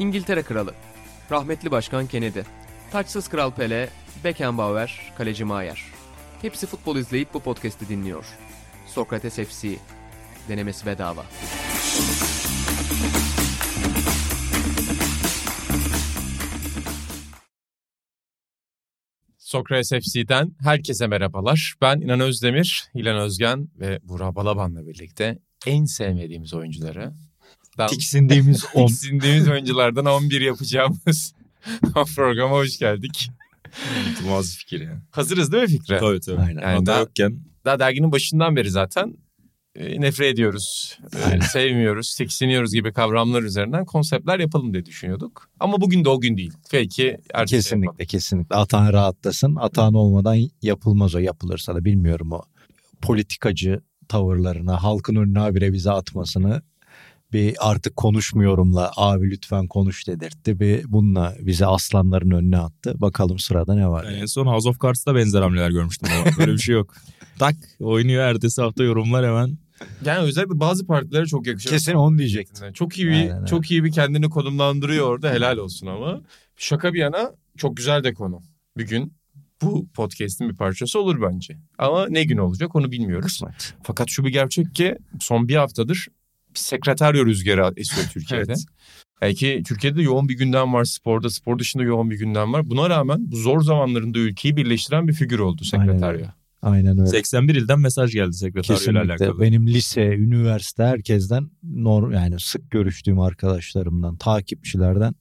İngiltere Kralı, rahmetli Başkan Kennedy, taçsız Kral Pele, Beckenbauer, Kaleci Maier. Hepsi futbol izleyip bu podcast'i dinliyor. Sokrates FC, denemesi bedava. Sokrates FC'den herkese merhabalar. Ben İnan Özdemir, İlan Özgen ve Burak Balaban'la birlikte en sevmediğimiz oyuncuları, tiksindiğimiz 10. tiksindiğimiz oyunculardan 11 yapacağımız programa hoş geldik. İnanılmaz fikir ya. Hazırız değil mi Fikri? Tabii tabii. Aynen. Yani daha, yokken daha derginin başından beri zaten e, nefret ediyoruz, e, sevmiyoruz, tiksiniyoruz gibi kavramlar üzerinden konseptler yapalım diye düşünüyorduk. Ama bugün de o gün değil. Belki ertesi Kesinlikle yapalım. kesinlikle. Atan rahatlasın. Atan olmadan yapılmaz o yapılırsa da bilmiyorum o politikacı tavırlarına, halkın önüne habire bize atmasını bir artık konuşmuyorumla abi lütfen konuş dedirtti. Bir bununla bizi aslanların önüne attı. Bakalım sırada ne var. yani en son House of Cards'ta benzer hamleler görmüştüm ama böyle bir şey yok. Tak oynuyor ertesi hafta yorumlar hemen. Yani özellikle bazı partilere çok yakışıyor. Kesin onu diyecektim. Yani Çok iyi bir Aynen çok iyi bir kendini konumlandırıyor orada helal olsun ama. Şaka bir yana çok güzel de konu. Bir gün bu podcast'in bir parçası olur bence. Ama ne gün olacak onu bilmiyoruz. Kısmet. Fakat şu bir gerçek ki son bir haftadır bir sekreteryo rüzgarı esiyor Türkiye'de. Evet. Belki Türkiye'de yoğun bir gündem var sporda, spor dışında yoğun bir gündem var. Buna rağmen bu zor zamanlarında ülkeyi birleştiren bir figür oldu Aynen sekreteryo. öyle. Aynen öyle. 81 ilden mesaj geldi sekreterle Kesinlikle. alakalı. Benim lise, üniversite herkesten norm yani sık görüştüğüm arkadaşlarımdan, takipçilerden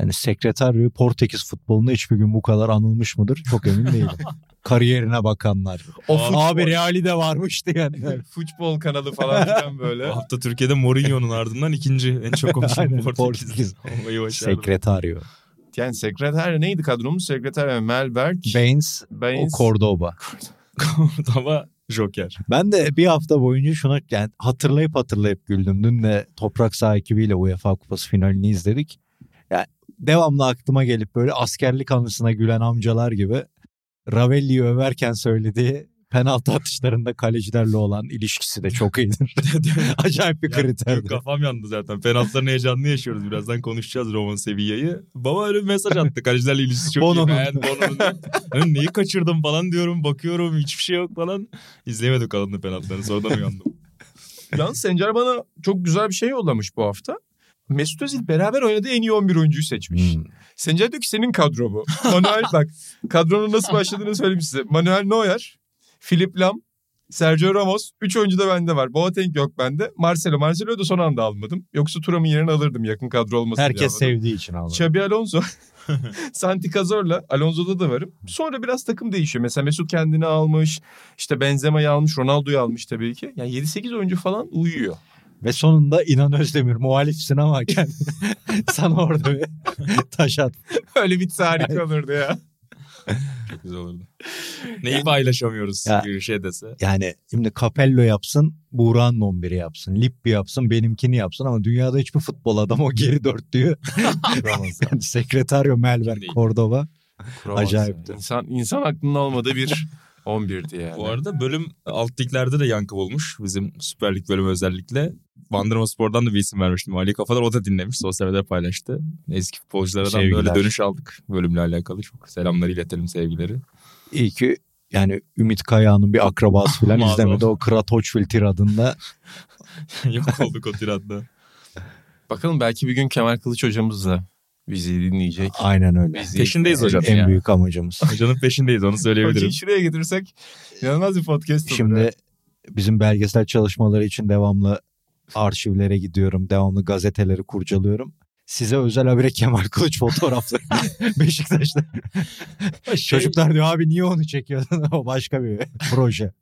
yani sekreteryo Portekiz futbolunda hiçbir gün bu kadar anılmış mıdır? Çok emin değilim. Kariyerine bakanlar. O Abi, futbol- Abi Real'i de varmıştı yani. futbol kanalı falan filan böyle. Bu hafta Türkiye'de Mourinho'nun ardından ikinci en çok konuşulan Portekiz. Sekreteryo. Yani sekreter neydi kadromuz? Sekreter Melberg, Baines, o Baines, Cordoba. Ama Joker. Ben de bir hafta boyunca şuna yani hatırlayıp hatırlayıp güldüm. Dün de Toprak Sağ ekibiyle UEFA Kupası finalini izledik. Yani devamlı aklıma gelip böyle askerlik anısına gülen amcalar gibi Ravelli'yi överken söylediği penaltı atışlarında kalecilerle olan ilişkisi de çok iyidir. Acayip bir Ya, kriterdi. Kafam yandı zaten. Penaltıların heyecanını yaşıyoruz. Birazdan konuşacağız Roman Sevilla'yı. Baba öyle bir mesaj attı. Kalecilerle ilişkisi çok Bono'nun. iyi. Ben Bono'nun. Ben neyi kaçırdım falan diyorum. Bakıyorum hiçbir şey yok falan. İzleyemedim kalanını penaltılarını. Sonradan uyandım. Yalnız Sencer bana çok güzel bir şey yollamış bu hafta. Mesut Özil beraber oynadığı en iyi 11 oyuncuyu seçmiş. Hmm. Sencer diyor ki senin kadro bu. Manuel bak kadronun nasıl başladığını söyleyeyim size. Manuel Neuer, Philip Lam, Sergio Ramos. 3 oyuncu da bende var. Boateng yok bende. Marcelo. Marcelo'yu da son anda almadım. Yoksa Thuram'ın yerini alırdım yakın kadro olmasın diye Herkes almadım. sevdiği için aldı. Xabi Alonso, Santi Cazorla, Alonso'da da varım. Sonra biraz takım değişiyor. Mesela Mesut kendini almış, işte Benzema'yı almış, Ronaldo'yu almış tabii ki. Yani 7-8 oyuncu falan uyuyor. Ve sonunda İnan Özdemir muhalifsin ama gel. Sana orada bir taş at. Öyle bitse harika olurdu ya. Çok güzel olurdu. Neyi paylaşamıyoruz Ya- bir şey dese. Yani şimdi Capello yapsın, Buğra'nın 11'i yapsın. Lippi yapsın, benimkini yapsın ama dünyada hiçbir futbol adamı o geri dörtlüğü yani Değil. Cordova. Kuramaz Acayipti. yani. İnsan, insan aklının olmadığı bir 11'di yani. Bu arada bölüm alt liglerde de yankı bulmuş. Bizim Süper Lig bölümü özellikle. Bandırma Spor'dan da bir isim vermiştim. Ali Kafalar o da dinlemiş. Sosyal medyada paylaştı. Eski futbolculardan Sevgiler. böyle dönüş aldık bölümle alakalı. Çok selamları iletelim sevgileri. İyi ki yani Ümit Kayağan'ın bir akrabası falan izlemedi. O Kratoçvil tiradında Yok olduk o tiradda. Bakalım belki bir gün Kemal Kılıç hocamız da bizi dinleyecek. aynen öyle. Biz Peşindeyiz hocam. En ya. büyük amacımız. Hocanın peşindeyiz onu söyleyebilirim. Hocayı şuraya getirsek inanılmaz bir podcast olur. Şimdi ya. bizim belgesel çalışmaları için devamlı arşivlere gidiyorum. Devamlı gazeteleri kurcalıyorum. Size özel habire Kemal Kılıç fotoğrafları. Beşiktaş'ta. Çocuklar diyor abi niye onu çekiyordun? o başka bir proje.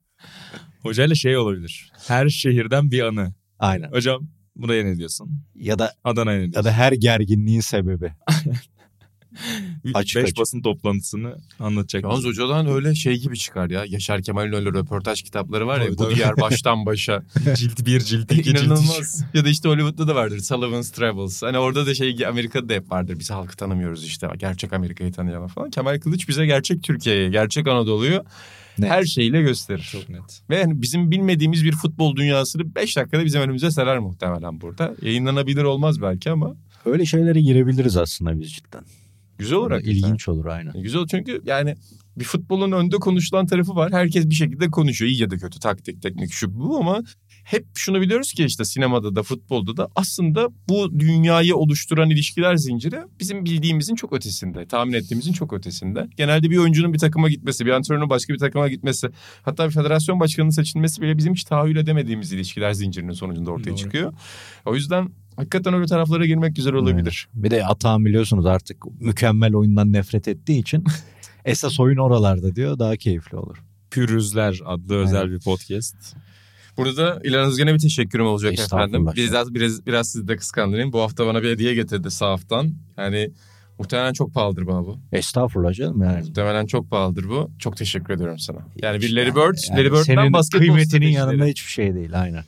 Hocayla şey olabilir. Her şehirden bir anı. Aynen. Hocam buraya ne diyorsun? Ya da Adana'ya ne ya diyorsun? da her gerginliğin sebebi. Açık beş açık. basın toplantısını anlatacak. Yalnız hocadan öyle şey gibi çıkar ya. Yaşar Kemal'in öyle röportaj kitapları var ya. Tabii, Bu tabii. diğer baştan başa. cilt bir, cilt iki, cilt. İnanılmaz. ya da işte Hollywood'da da vardır. Sullivan's Travels. Hani orada da şey Amerika'da da hep vardır. Biz halkı tanımıyoruz işte. Gerçek Amerika'yı tanıyalım falan. Kemal Kılıç bize gerçek Türkiye'yi, gerçek Anadolu'yu Net. her şeyle gösterir. Çok net. Ve yani bizim bilmediğimiz bir futbol dünyasını 5 dakikada bizim önümüze serer muhtemelen burada. Yayınlanabilir olmaz belki ama Öyle şeylere girebiliriz aslında biz cidden. Güzel olur hakikaten. İlginç olur aynen. Güzel çünkü yani bir futbolun önde konuşulan tarafı var. Herkes bir şekilde konuşuyor. İyi ya da kötü taktik, teknik şu bu ama hep şunu biliyoruz ki işte sinemada da futbolda da aslında bu dünyayı oluşturan ilişkiler zinciri bizim bildiğimizin çok ötesinde. Tahmin ettiğimizin çok ötesinde. Genelde bir oyuncunun bir takıma gitmesi, bir antrenörün başka bir takıma gitmesi, hatta bir federasyon başkanının seçilmesi bile bizim hiç tahayyül edemediğimiz ilişkiler zincirinin sonucunda ortaya Doğru. çıkıyor. O yüzden hakikaten öyle taraflara girmek güzel olabilir. Bir de Atahan biliyorsunuz artık mükemmel oyundan nefret ettiği için esas oyun oralarda diyor daha keyifli olur. Pürüzler adlı özel bir podcast. Burada İlhan Özgen'e bir teşekkürüm olacak efendim. Biraz, biraz, biraz sizi de kıskandırayım. Bu hafta bana bir hediye getirdi sahaftan. Yani muhtemelen çok pahalıdır bu. Estağfurullah canım yani. Muhtemelen çok pahalıdır bu. Çok teşekkür ediyorum sana. Yani bir Larry Bird, yani Larry Bird'den senin basketbol kıymetinin stratejileri. yanında hiçbir şey değil aynen.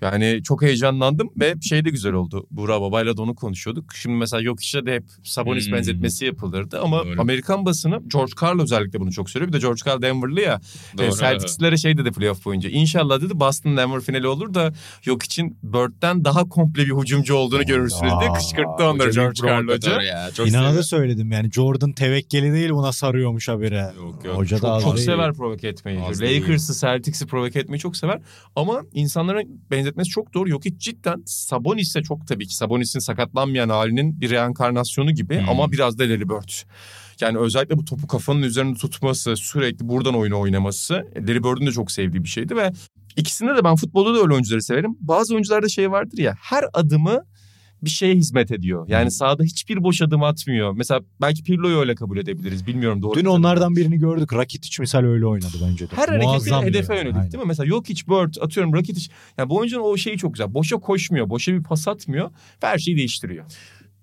Yani çok heyecanlandım ve şey de güzel oldu. Buğra Baba'yla da onu konuşuyorduk. Şimdi mesela yok işte de hep Sabonis Hmm. benzetmesi yapılırdı ama Doğru. Amerikan basını George Karl özellikle bunu çok söylüyor. Bir de George Karl Denver'lı ya. Doğru. Celtics'lere şey dedi playoff boyunca. İnşallah dedi Boston Denver finali olur da yok için Bird'den daha komple bir hücumcu olduğunu görürsünüz diye kışkırttı onları George Karl hoca. provokatör Ya, çok İnana da seviyor. söyledim yani Jordan tevekkeli değil buna sarıyormuş habire. Yok, yok. Hoca da Çok, az çok sever provoke etmeyi. Lakers'ı, Celtics'i provoke etmeyi çok sever. Ama insanların benzetmesi çok doğru. Yok hiç cidden Sabonis'e çok tabii ki Sabonis'in sakatlanmayan halinin bir reenkarnasyonu gibi Hmm. ama biraz da Bird. Yani özellikle bu topu kafanın üzerinde tutması, sürekli buradan oyunu oynaması Larry Bird'ün de çok sevdiği bir şeydi ve ikisinde de ben futbolda da öyle oyuncuları severim. Bazı oyuncularda şey vardır ya her adımı bir şeye hizmet ediyor. Yani Hmm. sahada hiçbir boş adım atmıyor. Mesela belki Pirlo'yu öyle kabul edebiliriz. Bilmiyorum doğru. Dün onlardan birini gördük. Rakitic misal öyle oynadı bence de. Her hareketi Muazzam hedefe yani. yönelik Aynen. değil mi? Mesela yok hiç Bird atıyorum Rakitic. Yani bu oyuncunun o şeyi çok güzel. Boşa koşmuyor. Boşa bir pas atmıyor. Her şeyi değiştiriyor.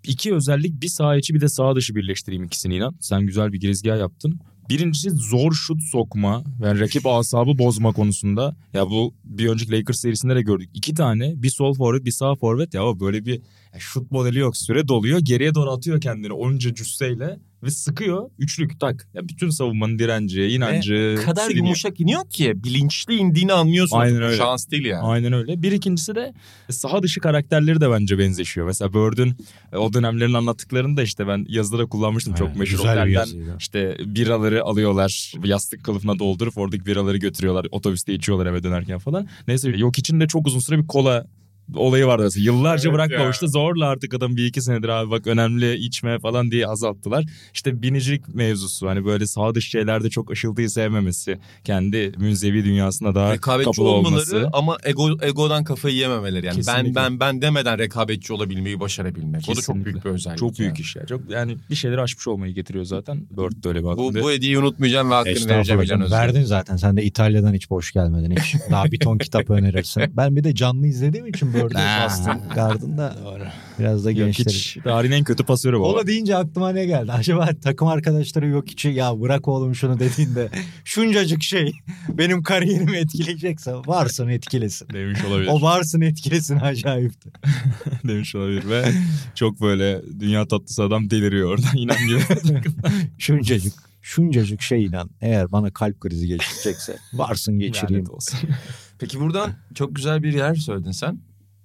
İki özellik bir sağ içi bir de sağ dışı birleştireyim ikisini inan. Sen güzel bir girizgah yaptın. Birincisi zor şut sokma ve rakip asabı bozma konusunda. Ya bu bir önceki Lakers serisinde de gördük. İki tane bir sol forvet bir sağ forvet ya böyle bir şut modeli yok. Süre doluyor geriye doğru atıyor kendini onca cüsseyle ve sıkıyor. Üçlük tak. Ya bütün savunmanın direnci, inancı. O kadar siliniyor. yumuşak iniyor ki bilinçli indiğini anlıyorsun. Aynen öyle. Şans değil yani. Aynen öyle. Bir ikincisi de saha dışı karakterleri de bence benzeşiyor. Mesela Bird'ün e, o dönemlerin anlattıklarını da işte ben yazıda da kullanmıştım. Çok Aynen, meşhur güzel bir yazıydı. işte biraları alıyorlar. Yastık kılıfına doldurup oradaki biraları götürüyorlar. Otobüste içiyorlar eve dönerken falan. Neyse yok için de çok uzun süre bir kola olayı vardı. Mesela Yıllarca Evet bırakmamıştı. Zorla artık adam bir iki senedir abi bak önemli içme falan diye azalttılar. İşte binicilik mevzusu hani böyle sağ dış şeylerde çok ışıltıyı sevmemesi. Kendi münzevi dünyasına daha rekabetçi kapalı olmaları olması. ama ego, egodan kafayı yememeleri. Yani ben Kesinlikle. ben ben demeden rekabetçi olabilmeyi başarabilmek. O da çok Kesinlikle. büyük bir özellik. Çok büyük yani. iş ya. Çok yani bir şeyleri aşmış olmayı getiriyor zaten. Bird de öyle bir Bu, bu hediyeyi unutmayacağım ve hakkını vereceğim. Verdin zaten. Sen de İtalya'dan hiç boş gelmedin. Hiç. Daha bir ton kitap önerirsin. Ben bir de canlı izlediğim için Ha. Boston Garden'da biraz da gençler. tarihin en kötü pasörü bu. Ola deyince aklıma ne geldi? Acaba takım arkadaşları yok içi ya bırak oğlum şunu dediğinde şuncacık şey benim kariyerimi etkileyecekse varsın etkilesin. Demiş olabilir. O varsın etkilesin acayipti. Demiş olabilir ve çok böyle dünya tatlısı adam deliriyor orada. İnan gibi. Şuncacık şuncacık şey inan eğer bana kalp krizi geçirecekse varsın geçireyim. Olsun. Peki buradan çok güzel bir yer söyledin sen.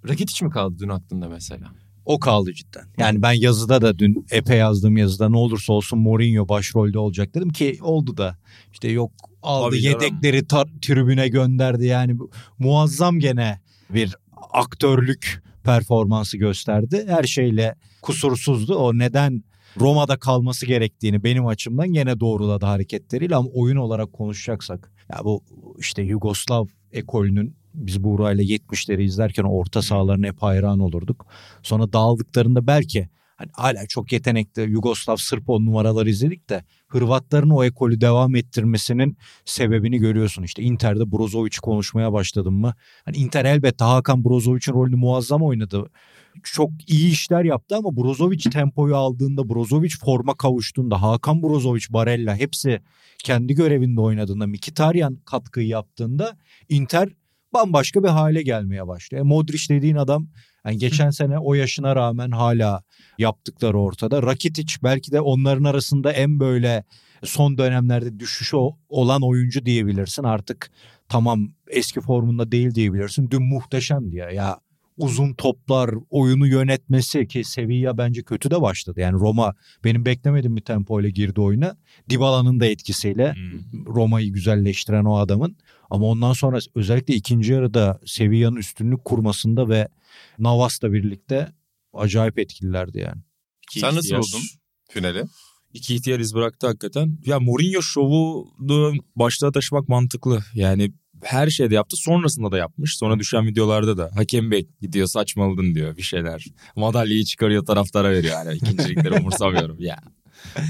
Rakitic mi kaldı dün aklında mesela? O kaldı cidden. Yani ben yazıda da dün epey yazdığım yazıda ne olursa olsun Mourinho başrolde olacak dedim ki oldu da işte yok aldı Tabii yedekleri tar- tribüne gönderdi yani muazzam gene bir aktörlük performansı gösterdi. Her şeyle kusursuzdu. O neden Roma'da kalması gerektiğini benim açımdan gene doğruladı hareketleriyle ama oyun olarak konuşacaksak ya bu işte Yugoslav ekolünün biz Buğra'yla 70'leri izlerken orta sahalarına hep hayran olurduk. Sonra dağıldıklarında belki hani hala çok yetenekli Yugoslav Sırp on numaraları izledik de Hırvatların o ekolü devam ettirmesinin sebebini görüyorsun. İşte Inter'de Brozovic konuşmaya başladım mı? Hani Inter elbette Hakan Brozovic'in rolünü muazzam oynadı. Çok iyi işler yaptı ama Brozovic tempoyu aldığında, Brozovic forma kavuştuğunda, Hakan Brozovic, Barella hepsi kendi görevinde oynadığında, Mkhitaryan katkıyı yaptığında Inter bambaşka bir hale gelmeye başlıyor. E, Modric dediğin adam yani geçen sene o yaşına rağmen hala yaptıkları ortada. Rakitic belki de onların arasında en böyle son dönemlerde düşüşü olan oyuncu diyebilirsin. Artık tamam eski formunda değil diyebilirsin. Dün muhteşemdi ya. Ya uzun toplar, oyunu yönetmesi ki Sevilla bence kötü de başladı. Yani Roma benim beklemediğim bir tempoyla girdi oyuna. Dybala'nın da etkisiyle Hmm. Roma'yı güzelleştiren o adamın. Ama ondan sonra özellikle ikinci yarıda Sevilla'nın üstünlük kurmasında ve Navas'la birlikte acayip etkililerdi yani. İki Sen nasıl ihtiyar- buldun finali? İki ihtiyar iz bıraktı hakikaten. Ya Mourinho şovunu başlığa taşımak mantıklı. Yani her şeyde yaptı. Sonrasında da yapmış. Sonra düşen videolarda da hakem bey gidiyor saçmaladın diyor bir şeyler. Madalyayı çıkarıyor taraftara veriyor. Yani ikincilikleri umursamıyorum ya.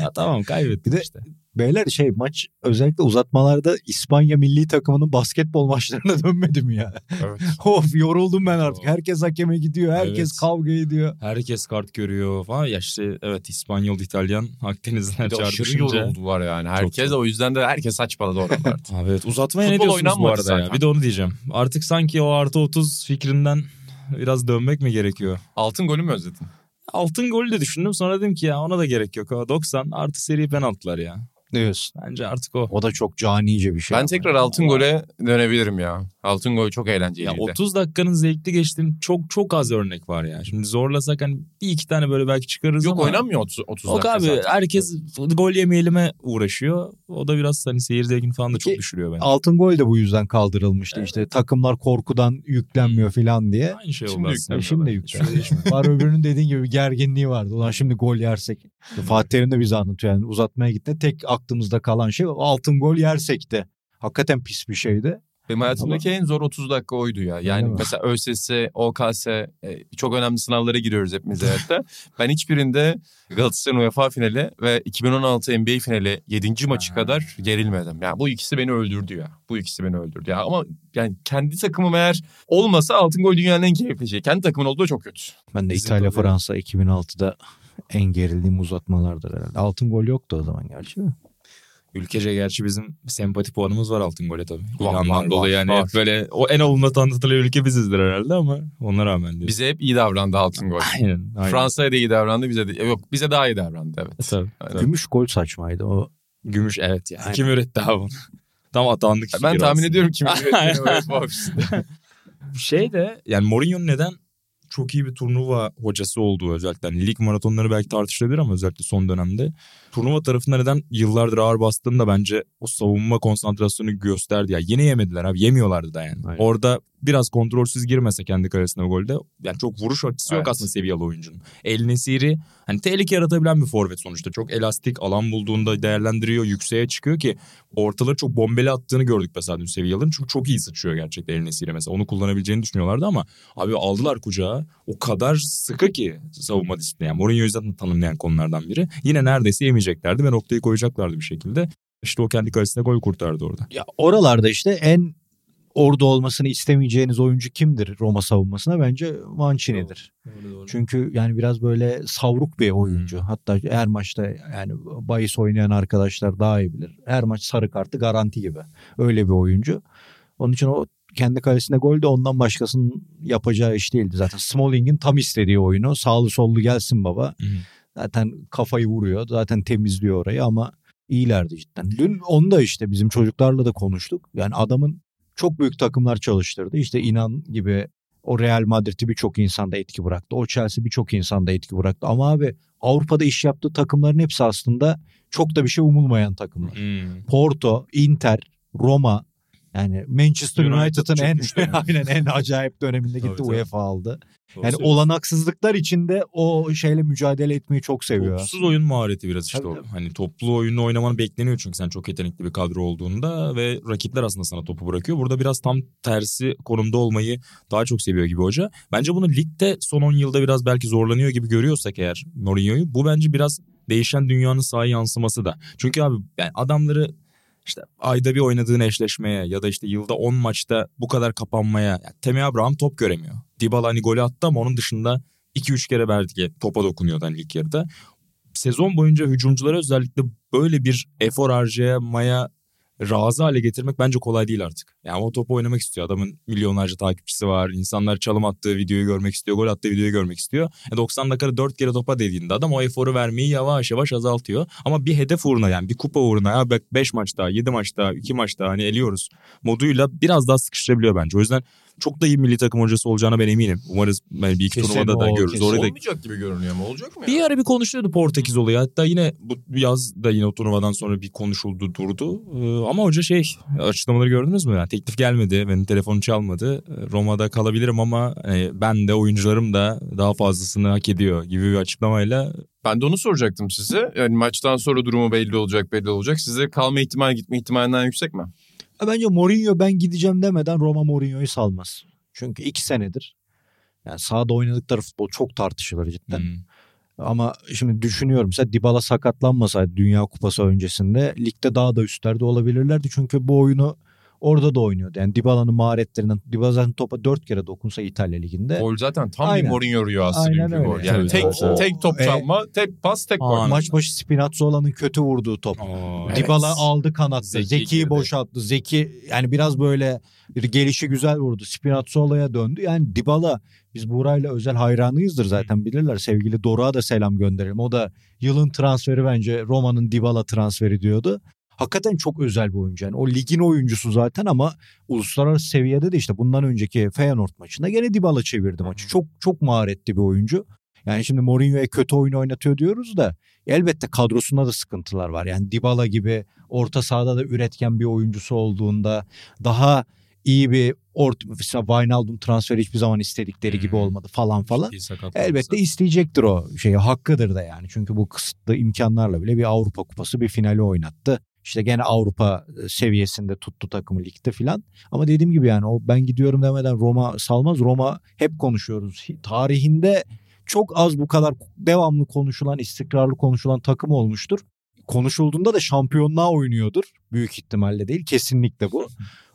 Ya tamam kaybettik Bir de- işte. Beyler şey maç özellikle uzatmalarda İspanya milli takımının basketbol maçlarına dönmedi mi ya? Evet. of yoruldum ben artık. Herkes hakeme gidiyor. Herkes Evet. kavga ediyor. Herkes kart görüyor falan. Ya işte evet İspanyol, İtalyan, Akdenizler Bir de aşırı çarpışınca. yoruldular yani. Herkes çok. o yüzden de herkes saçmaladı oralarda. Abi evet uzatmaya ne diyorsunuz bu arada ya? zaten. Bir de onu diyeceğim. Artık sanki o artı 30 fikrinden biraz dönmek mi gerekiyor? Altın golü mü özledin? Altın golü de düşündüm sonra dedim ki ya ona da gerek yok. O 90 artı seri penaltılar ya. Diyorsun. Bence artık o. O da çok canice bir şey. Ben tekrar altın gole dönebilirim ya. Altın gol çok Ya eğlenceliydi. 30 dakikanın zevkli geçtiğini çok çok az örnek var ya. Şimdi zorlasak hani bir iki tane böyle belki çıkarırız Yok ama. oynanmıyor 30, 30 Yok dakika abi zaten. herkes gol yemeyelim'e uğraşıyor. O da biraz hani seyir zevkini falan da çok düşürüyor bence. Altın gol de bu yüzden kaldırılmıştı. Evet. İşte takımlar korkudan yüklenmiyor falan diye. Aynı şey Şimdi oldu aslında. Şimdi şey yüklen. Var öbürünün dediğin gibi bir gerginliği vardı. Ulan şimdi gol yersek. Fatih Terim de bize anlatıyor. Yani uzatmaya gitti. Tek aklımızda kalan şey altın gol yersek de. Hakikaten pis bir şeydi. Benim hayatımdaki en zor 30 dakika oydu ya. Yani mi? mesela ÖSS, OKS e, çok önemli sınavlara giriyoruz hepimiz hayatta. ben hiçbirinde Galatasaray UEFA finali ve 2016 NBA finali 7. maçı kadar gerilmedim. Yani bu ikisi beni öldürdü ya. Bu ikisi beni öldürdü ya. Ama yani kendi takımım eğer olmasa altın gol dünyanın en keyifli şeyi. Kendi takımın olduğu çok kötü. Ben de Bizim İtalya Fransa 2006'da en gerildiğim uzatmalardır herhalde. Altın gol yoktu o zaman gerçi. de. Ülkece gerçi bizim sempati puanımız var altın gole tabii. Var, İran'dan var, dolayı var, yani var. hep böyle o en olumlu tanıtılan ülke bizizdir herhalde ama ona rağmen diyoruz. Bize hep iyi davrandı altın gol. Aynen. aynen. Fransa'ya da iyi davrandı bize de. Yok bize daha iyi davrandı evet. Tabii. Aynen. Gümüş gol saçmaydı. O Gümüş evet ya. Aynen. Kim üretti abi bunu? Tam atandık Ben tahmin aslında. ediyorum UEFA ofisinde. Şey de yani Mourinho'nun neden çok iyi bir turnuva hocası olduğu özellikle. Yani lig maratonları belki tartışılabilir ama özellikle son dönemde. Turnuva tarafında neden yıllardır ağır bastığını da bence o savunma konsantrasyonu gösterdi. Ya yine yemediler abi yemiyorlardı da yani. Aynen. Orada biraz kontrolsüz girmese kendi kalesine golde yani çok vuruş açısı yok Evet. aslında seviyalı oyuncunun. El Nesiri hani tehlike yaratabilen bir forvet sonuçta. Çok elastik alan bulduğunda değerlendiriyor yükseğe çıkıyor ki ortaları çok bombeli attığını gördük mesela dün seviyaların. Çünkü çok iyi sıçrıyor gerçekten El Nesiri mesela. Onu kullanabileceğini düşünüyorlardı ama abi aldılar kucağa. O kadar sıkı ki savunma disiplini. Yani Mourinho'yu zaten tanımlayan konulardan biri. Yine neredeyse yemeyeceklerdi ve noktayı koyacaklardı bir şekilde. İşte o kendi kalesine gol kurtardı orada. ya oralarda işte en orada olmasını istemeyeceğiniz oyuncu kimdir Roma savunmasına? Bence Mancini'dir. Çünkü yani biraz böyle savruk bir oyuncu. Hatta her maçta yani bahis oynayan arkadaşlar daha iyi bilir. Her maç sarı kartı garanti gibi. Öyle bir oyuncu. Onun için o kendi kalesinde gol de ondan başkasının yapacağı iş değildi. Zaten Smalling'in tam istediği oyunu. Sağlı sollu gelsin baba. Hı. Zaten kafayı vuruyor. Zaten temizliyor orayı ama iyilerdi cidden. Dün onu da işte bizim çocuklarla da konuştuk. Yani adamın çok büyük takımlar çalıştırdı. İşte inan gibi o Real Madrid'i birçok insanda etki bıraktı. O Chelsea birçok insanda etki bıraktı. Ama abi Avrupa'da iş yaptığı takımların hepsi aslında çok da bir şey umulmayan takımlar. Hmm. Porto, Inter, Roma yani Manchester United United'ın en aynen en acayip döneminde gitti Tabii, tabii. UEFA aldı. Doğru Yani olanaksızlıklar içinde o şeyle mücadele etmeyi çok seviyor. Topsuz oyun mahareti biraz işte Tabii, o. tabii. Hani toplu oyunu oynaman bekleniyor çünkü sen çok yetenekli bir kadro olduğunda ve rakipler aslında sana topu bırakıyor. Burada biraz tam tersi konumda olmayı daha çok seviyor gibi hoca. Bence bunu ligde son 10 yılda biraz belki zorlanıyor gibi görüyorsak eğer Mourinho'yu bu bence biraz değişen dünyanın sahaya yansıması da. Çünkü abi yani adamları işte ayda bir oynadığın eşleşmeye ya da işte yılda 10 maçta bu kadar kapanmaya. Yani Temi Abraham top göremiyor. Dybala hani golü attı ama onun dışında 2-3 kere verdi topa dokunuyordu hani ilk yarıda. Sezon boyunca hücumculara özellikle böyle bir efor harcamaya razı hale getirmek bence kolay değil artık. Yani o topu oynamak istiyor. Adamın milyonlarca takipçisi var. İnsanlar çalım attığı videoyu görmek istiyor. Gol attığı videoyu görmek istiyor. E 90 dakikada 4 kere topa dediğinde adam o eforu vermeyi yavaş yavaş azaltıyor. Ama bir hedef uğruna yani bir kupa uğruna ya bak 5 maç daha 7 maç daha 2 maç daha hani eliyoruz moduyla biraz daha sıkıştırabiliyor bence. O yüzden çok da iyi milli takım hocası olacağına ben eminim. Umarız yani bir iki Kesin turnuvada da görürüz. kesin. Orada da Olmayacak gibi görünüyor ama olacak mı ya? bir ara bir konuşuluyordu Portekiz olayı. Hatta yine bu yaz da yine o turnuvadan sonra bir konuşuldu durdu. Ee, ama hoca şey açıklamaları gördünüz mü? Yani teklif gelmedi. Benim telefonu çalmadı. Ee, Roma'da kalabilirim ama e, ben de oyuncularım da daha fazlasını hak ediyor gibi bir açıklamayla Ben de onu soracaktım size. Yani maçtan sonra durumu belli olacak belli olacak. Size kalma ihtimali gitme ihtimalinden yüksek mi? Ya Bence Mourinho ben gideceğim demeden Roma Mourinho'yu salmaz. Çünkü iki senedir yani sahada oynadıkları futbol çok tartışılır cidden. Hmm. Ama şimdi düşünüyorum mesela Dybala sakatlanmasaydı Dünya Kupası öncesinde ligde daha da üstlerde olabilirlerdi. Çünkü bu oyunu orada da oynuyordu. Yani Dybala'nın maharetlerinden Dybala zaten topa dört kere dokunsa İtalya liginde. Gol zaten tam Aynen. bir Mourinho rüyası Aynen öyle. gol. Yani Tabii, tek, tabii. tek top E, çalma, tek pas, tek gol. Maç başı Spinazzola'nın kötü vurduğu top. Aa, Evet. Dybala aldı kanattı. Zeki Zeki'yi boşalttı. Zeki yani biraz böyle bir gelişi güzel vurdu. Spinazzola'ya döndü. Yani Dybala biz Buray'la özel hayranıyızdır zaten bilirler. Sevgili Doruk'a da selam gönderelim. O da yılın transferi bence Roma'nın Dybala transferi diyordu. Hakikaten çok özel bir oyuncu. Yani o ligin oyuncusu zaten ama uluslararası seviyede de işte bundan önceki Feyenoord maçında gene Dybala çevirdi maçı. Çok çok maharetli bir oyuncu. Yani şimdi Mourinho'ya kötü oyun oynatıyor diyoruz da elbette kadrosunda da sıkıntılar var. Yani Dybala gibi orta sahada da üretken bir oyuncusu olduğunda daha iyi bir orta mesela Wijnaldum transferi hiçbir zaman istedikleri gibi Hmm. olmadı falan falan. Elbette isteyecektir o şeyi hakkıdır da yani. Çünkü bu kısıtlı imkanlarla bile bir Avrupa Kupası bir finali oynattı. İşte gene Avrupa e, seviyesinde tuttu takımı ligde filan. Ama dediğim gibi yani o ben gidiyorum demeden Roma salmaz. Roma hep konuşuyoruz. Tarihinde çok az bu kadar devamlı konuşulan, istikrarlı konuşulan takım olmuştur. Konuşulduğunda da şampiyonluğa oynuyordur. Büyük ihtimalle değil. Kesinlikle bu.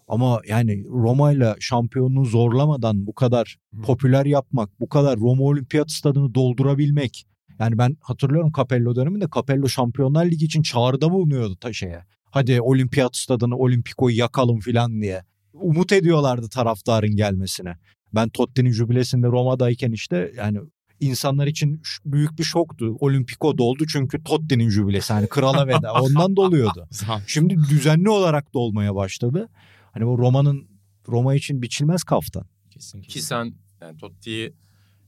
Ama yani Roma ile şampiyonluğu zorlamadan bu kadar popüler yapmak, bu kadar Roma Olimpiyat stadını doldurabilmek. Yani ben hatırlıyorum Capello döneminde Capello Şampiyonlar Ligi için çağrıda bulunuyordu ta şeye. Hadi Olimpiyat stadını, Olimpiko'yu yakalım filan diye. Umut ediyorlardı taraftarın gelmesine. Ben Totti'nin jübilesinde Roma'dayken işte yani insanlar için büyük bir şoktu. Olimpiko doldu çünkü Totti'nin jübilesi. Hani krala veda ondan doluyordu. Şimdi düzenli olarak dolmaya başladı. Hani o Roma'nın Roma için biçilmez kaftan. Kesinlikle. Ki sen yani Totti'yi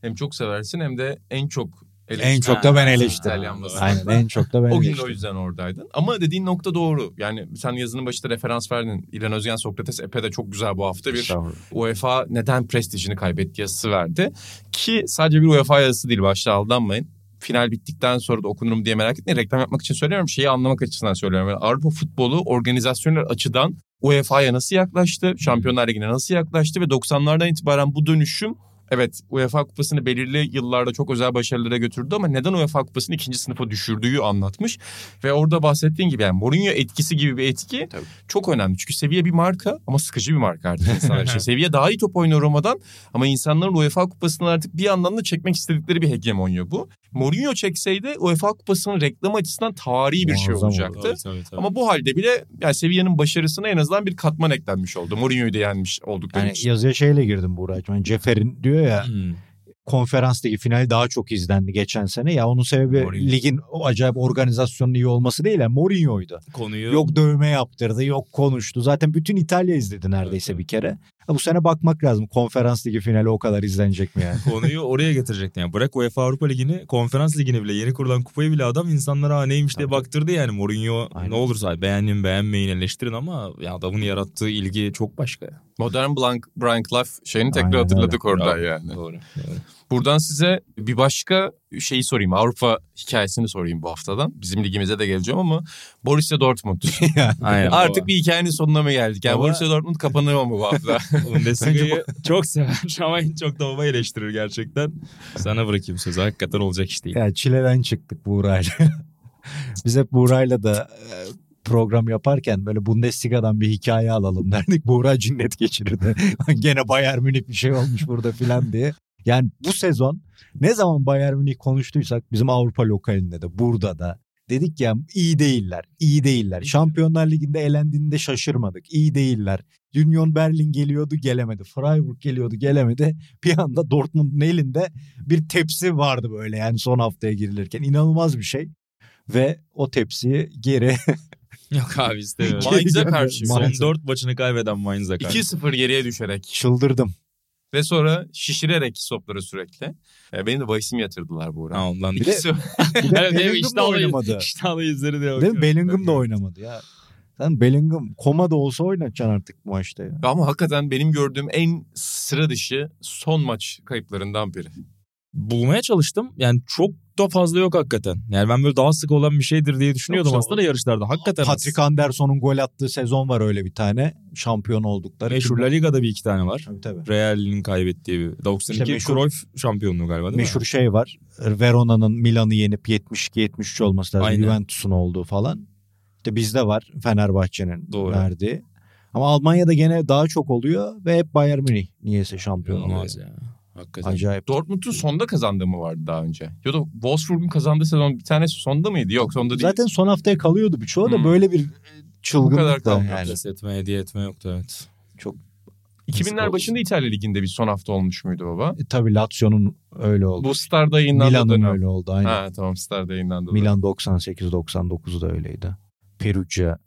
hem çok seversin hem de en çok En çok da ben basını. Aynen en çok da ben O gün de o yüzden oradaydın. Ama dediğin nokta doğru. Yani sen yazının başında referans verdin. İlhan Özgen Sokrates Epe de çok güzel bu hafta bir. UEFA neden prestijini kaybetti yazısı verdi. Ki sadece bir UEFA yazısı değil başta aldanmayın. Final bittikten sonra da okunurum diye merak etmeyin. Reklam yapmak için söylüyorum. Şeyi anlamak açısından söylüyorum. Yani Avrupa futbolu organizasyonel açıdan UEFA'ya nasıl yaklaştı? Şampiyonlar Ligi'ne nasıl yaklaştı? Ve 90'lardan itibaren bu dönüşüm Evet UEFA kupasını belirli yıllarda çok özel başarılara götürdü ama neden UEFA kupasını ikinci sınıfa düşürdüğü anlatmış. Ve orada bahsettiğin gibi yani Mourinho etkisi gibi bir etki Tabii. çok önemli. Çünkü seviye bir marka ama sıkıcı bir marka artık insanlar için. seviye daha iyi top oynuyor Roma'dan ama insanların UEFA kupasını artık bir yandan da çekmek istedikleri bir hegemonya bu. Mourinho çekseydi UEFA kupasının reklam açısından tarihi bir şey Muazzam olacaktı. Tabii, tabii, tabii. Ama bu halde bile yani seviyenin başarısına en azından bir katman eklenmiş oldu. Mourinho'yu da yenmiş oldukları Yani için. yazıya şeyle girdim Buğra'cığım. Yani Cefer'in diyor ya Hmm. konferans ligi finali daha çok izlendi geçen sene. Ya onun sebebi Mourinho. ligin o acayip organizasyonun iyi olması değil. Yani Mourinho'ydu. Konuyu Yok dövme yaptırdı, yok konuştu. Zaten bütün İtalya izledi neredeyse Evet, bir kere. Ha, bu sene bakmak lazım. Konferans ligi finali o kadar izlenecek mi yani? konuyu oraya getirecektin. Yani bırak UEFA Avrupa Ligi'ni, konferans ligini bile yeni kurulan kupayı bile adam insanlara "Ha, neymiş diye Tabii. baktırdı yani. Mourinho Aynen. ne olursa beğenin beğenmeyin eleştirin ama ya adamın yarattığı ilgi çok başka. Modern Blank, Brian Clough şeyini tekrar Aynen hatırladık öyle. orada Bravo. yani. Doğru. doğru. Buradan size bir başka şeyi sorayım. Avrupa hikayesini sorayım bu haftadan. Bizim ligimize de geleceğim ama Borussia Dortmund. Aynen. Artık bir hikayenin sonuna mı geldik? Yani Baba- Borussia Dortmund kapanıyor mu bu hafta? Bundesliga'yı çok sever ama en çok da baba eleştirir gerçekten. Sana bırakayım sözü. Hakikaten olacak iş değil. Ya çileden çıktık Buğra'yla. Biz hep Buğra'yla da e, program yaparken böyle Bundesliga'dan bir hikaye alalım derdik. Buğra cinnet geçirirdi. Gene Bayern Münih bir şey olmuş burada filan diye. Yani bu sezon ne zaman Bayern Münih konuştuysak bizim Avrupa lokalinde de burada da dedik ya iyi değiller, iyi değiller. Şampiyonlar Ligi'nde elendiğinde şaşırmadık. iyi değiller. Union Berlin geliyordu gelemedi. Freiburg geliyordu gelemedi. Bir anda Dortmund'un elinde bir tepsi vardı böyle yani son haftaya girilirken. inanılmaz bir şey. Ve o tepsiyi geri Yok abi istemiyorum. Mainz'e karşı. Son Mainz'e. 4 maçını kaybeden Mainz'e karşı. 2-0 geriye düşerek Çıldırdım. Ve sonra şişirerek stopları sürekli. E, benim de bahisimi yatırdılar bu arada. ondan Bir de- 2-0. Bir de Bellingham da oynamadı. İşte alayı izleri de Değil mi? Bellingham da oynamadı ya. Sen Bellingham komada olsa oynatacaksın artık bu maçta ya. Ama hakikaten benim gördüğüm en sıra dışı son maç kayıplarından biri. Bulmaya çalıştım. Yani çok da fazla yok hakikaten. Yani ben böyle daha sık olan bir şeydir diye düşünüyordum Yoksa aslında da yarışlarda. Hakikaten Patrick Anderson'un gol attığı sezon var öyle bir tane. Şampiyon oldukları. Meşhur La Liga'da bir iki tane var. Tabii tabii. Real'in kaybettiği bir. 92 İşte meşhur- Cruyff şampiyonluğu galiba değil Meşhur mi? şey var. Verona'nın Milan'ı yenip 72-73 olması lazım. Aynen. Juventus'un olduğu falan. İşte bizde var Fenerbahçe'nin Doğru. verdiği. Ama Almanya'da gene daha çok oluyor ve hep Bayern Münih niyeyse şampiyon oluyor. Ya. Hakikaten. Acayip. Dortmund'un sonda kazandığı mı vardı daha önce? Ya da Wolfsburg'un kazandığı sezon bir tanesi sonda mıydı? Yok sonda değil. Zaten son haftaya kalıyordu birçoğu da Hmm. böyle bir Bu çılgınlık kadar da yani. Pes etme, hediye etme yoktu evet. 2000'ler başında İtalya Liginde bir son hafta olmuş muydu baba? E, tabii Lazio'nun öyle oldu. Bu Star'da yayınlandı Milan'ın dönem. öyle oldu aynen. Ha tamam Star'da yayınlandı. Milan 98-99 da öyleydi. Perugia.